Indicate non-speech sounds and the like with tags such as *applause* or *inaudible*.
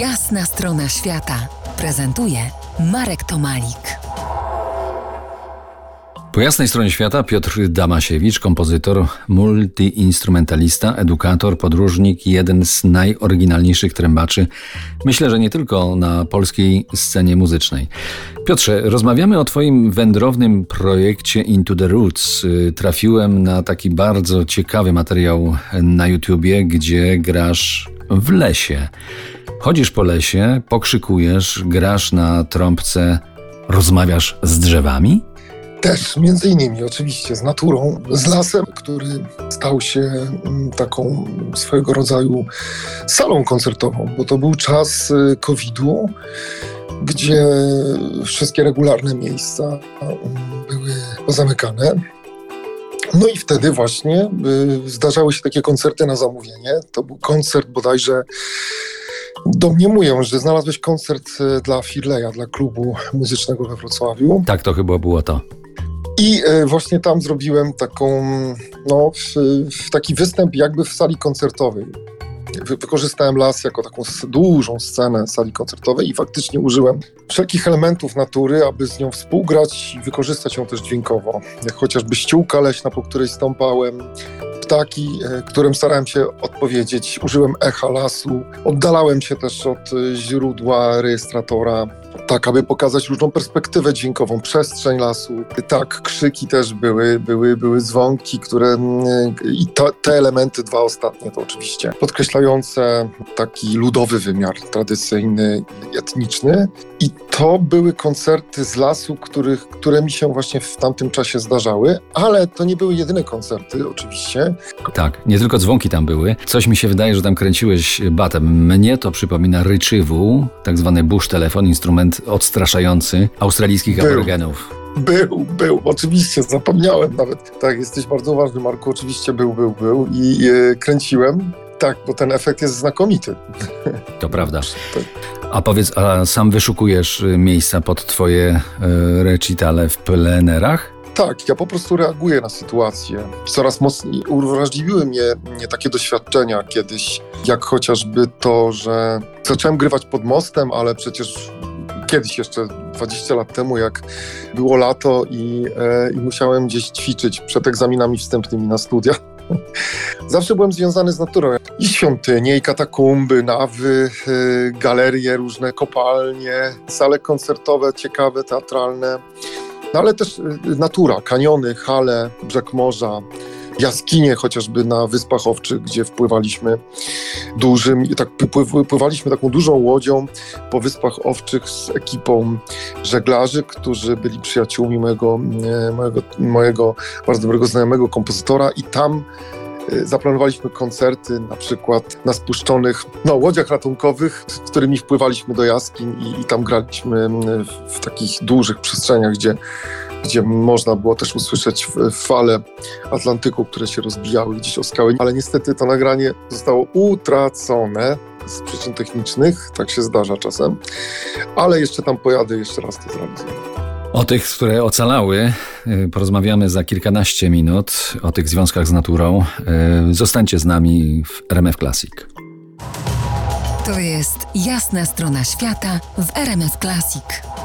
Jasna strona świata prezentuje Marek Tomalik. Po jasnej stronie świata Piotr Damasiewicz, kompozytor, multiinstrumentalista, edukator, podróżnik jeden z najoryginalniejszych trębaczy, myślę, że nie tylko na polskiej scenie muzycznej. Piotrze, rozmawiamy o Twoim wędrownym projekcie Into the Roots. Trafiłem na taki bardzo ciekawy materiał na YouTubie, gdzie grasz w lesie. Chodzisz po lesie, pokrzykujesz, grasz na trąbce, rozmawiasz z drzewami? Też, między innymi, oczywiście, z naturą, z lasem, który stał się mm, taką swojego rodzaju salą koncertową, bo to był czas y, COVID-u, gdzie wszystkie regularne miejsca mm, były pozamykane. No i wtedy właśnie y, zdarzały się takie koncerty na zamówienie. To był koncert bodajże do mnie mówią, że znalazłeś koncert y, dla Firleja, dla klubu muzycznego we Wrocławiu. Tak, to chyba było to. I e, właśnie tam zrobiłem taką, no, taki występ jakby w sali koncertowej. Wykorzystałem las jako taką dużą scenę sali koncertowej i faktycznie użyłem wszelkich elementów natury, aby z nią współgrać i wykorzystać ją też dźwiękowo. Jak chociażby ściółka leśna, po której stąpałem, ptaki, e, którym starałem się odpowiedzieć. Użyłem echa lasu, oddalałem się też od e, źródła rejestratora, tak aby pokazać różną perspektywę dźwiękową, przestrzeń lasu. Tak, krzyki też były, były, były dzwonki, które mm, i te elementy, dwa ostatnie to oczywiście, podkreślające taki ludowy wymiar, tradycyjny, etniczny. I to były koncerty z lasu, których, które mi się właśnie w tamtym czasie zdarzały, ale to nie były jedyne koncerty oczywiście. Tak, nie tylko dzwonki tam były. Coś mi się wydaje, że tam kręciłeś batem. Mnie to przypomina ryczywu, tak zwany bush telefon, instrument odstraszający australijskich był. aborygenów. Był, był, oczywiście, zapomniałem nawet. Tak, jesteś bardzo ważny, Marku, oczywiście był, był, był i e, kręciłem. Tak, bo ten efekt jest znakomity. *laughs* To prawda. A powiedz, a sam wyszukujesz y, miejsca pod twoje y, recitale w plenerach? Tak, ja po prostu reaguję na sytuację. Coraz mocniej uwrażliwiły mnie, mnie takie doświadczenia kiedyś, jak chociażby to, że zacząłem grywać pod mostem, ale przecież kiedyś jeszcze 20 lat temu, jak było lato i, e, i musiałem gdzieś ćwiczyć przed egzaminami wstępnymi na studia. *laughs* Zawsze byłem związany z naturą. I świątynie, i katakumby, nawy, y, galerie, różne kopalnie, sale koncertowe, ciekawe, teatralne. No ale też y, natura, kaniony, hale, brzeg morza, jaskinie chociażby na Wyspach Owczych, gdzie wpływaliśmy dużym, tak pływaliśmy taką dużą łodzią po Wyspach Owczych z ekipą żeglarzy, którzy byli przyjaciółmi mojego, mojego, mojego bardzo dobrego znajomego kompozytora i tam e, zaplanowaliśmy koncerty na przykład na spuszczonych no, łodziach ratunkowych, z którymi wpływaliśmy do jaskiń i, i tam graliśmy w, w takich dużych przestrzeniach, gdzie gdzie można było też usłyszeć fale Atlantyku, które się rozbijały gdzieś o skały, ale niestety to nagranie zostało utracone z przyczyn technicznych, tak się zdarza czasem, ale jeszcze tam pojadę, jeszcze raz to zrealizuję. O tych, które ocalały, y, porozmawiamy za kilkanaście minut, o tych związkach z naturą. Y, zostańcie z nami w RMF Classic. To jest jasna strona świata w RMF Classic.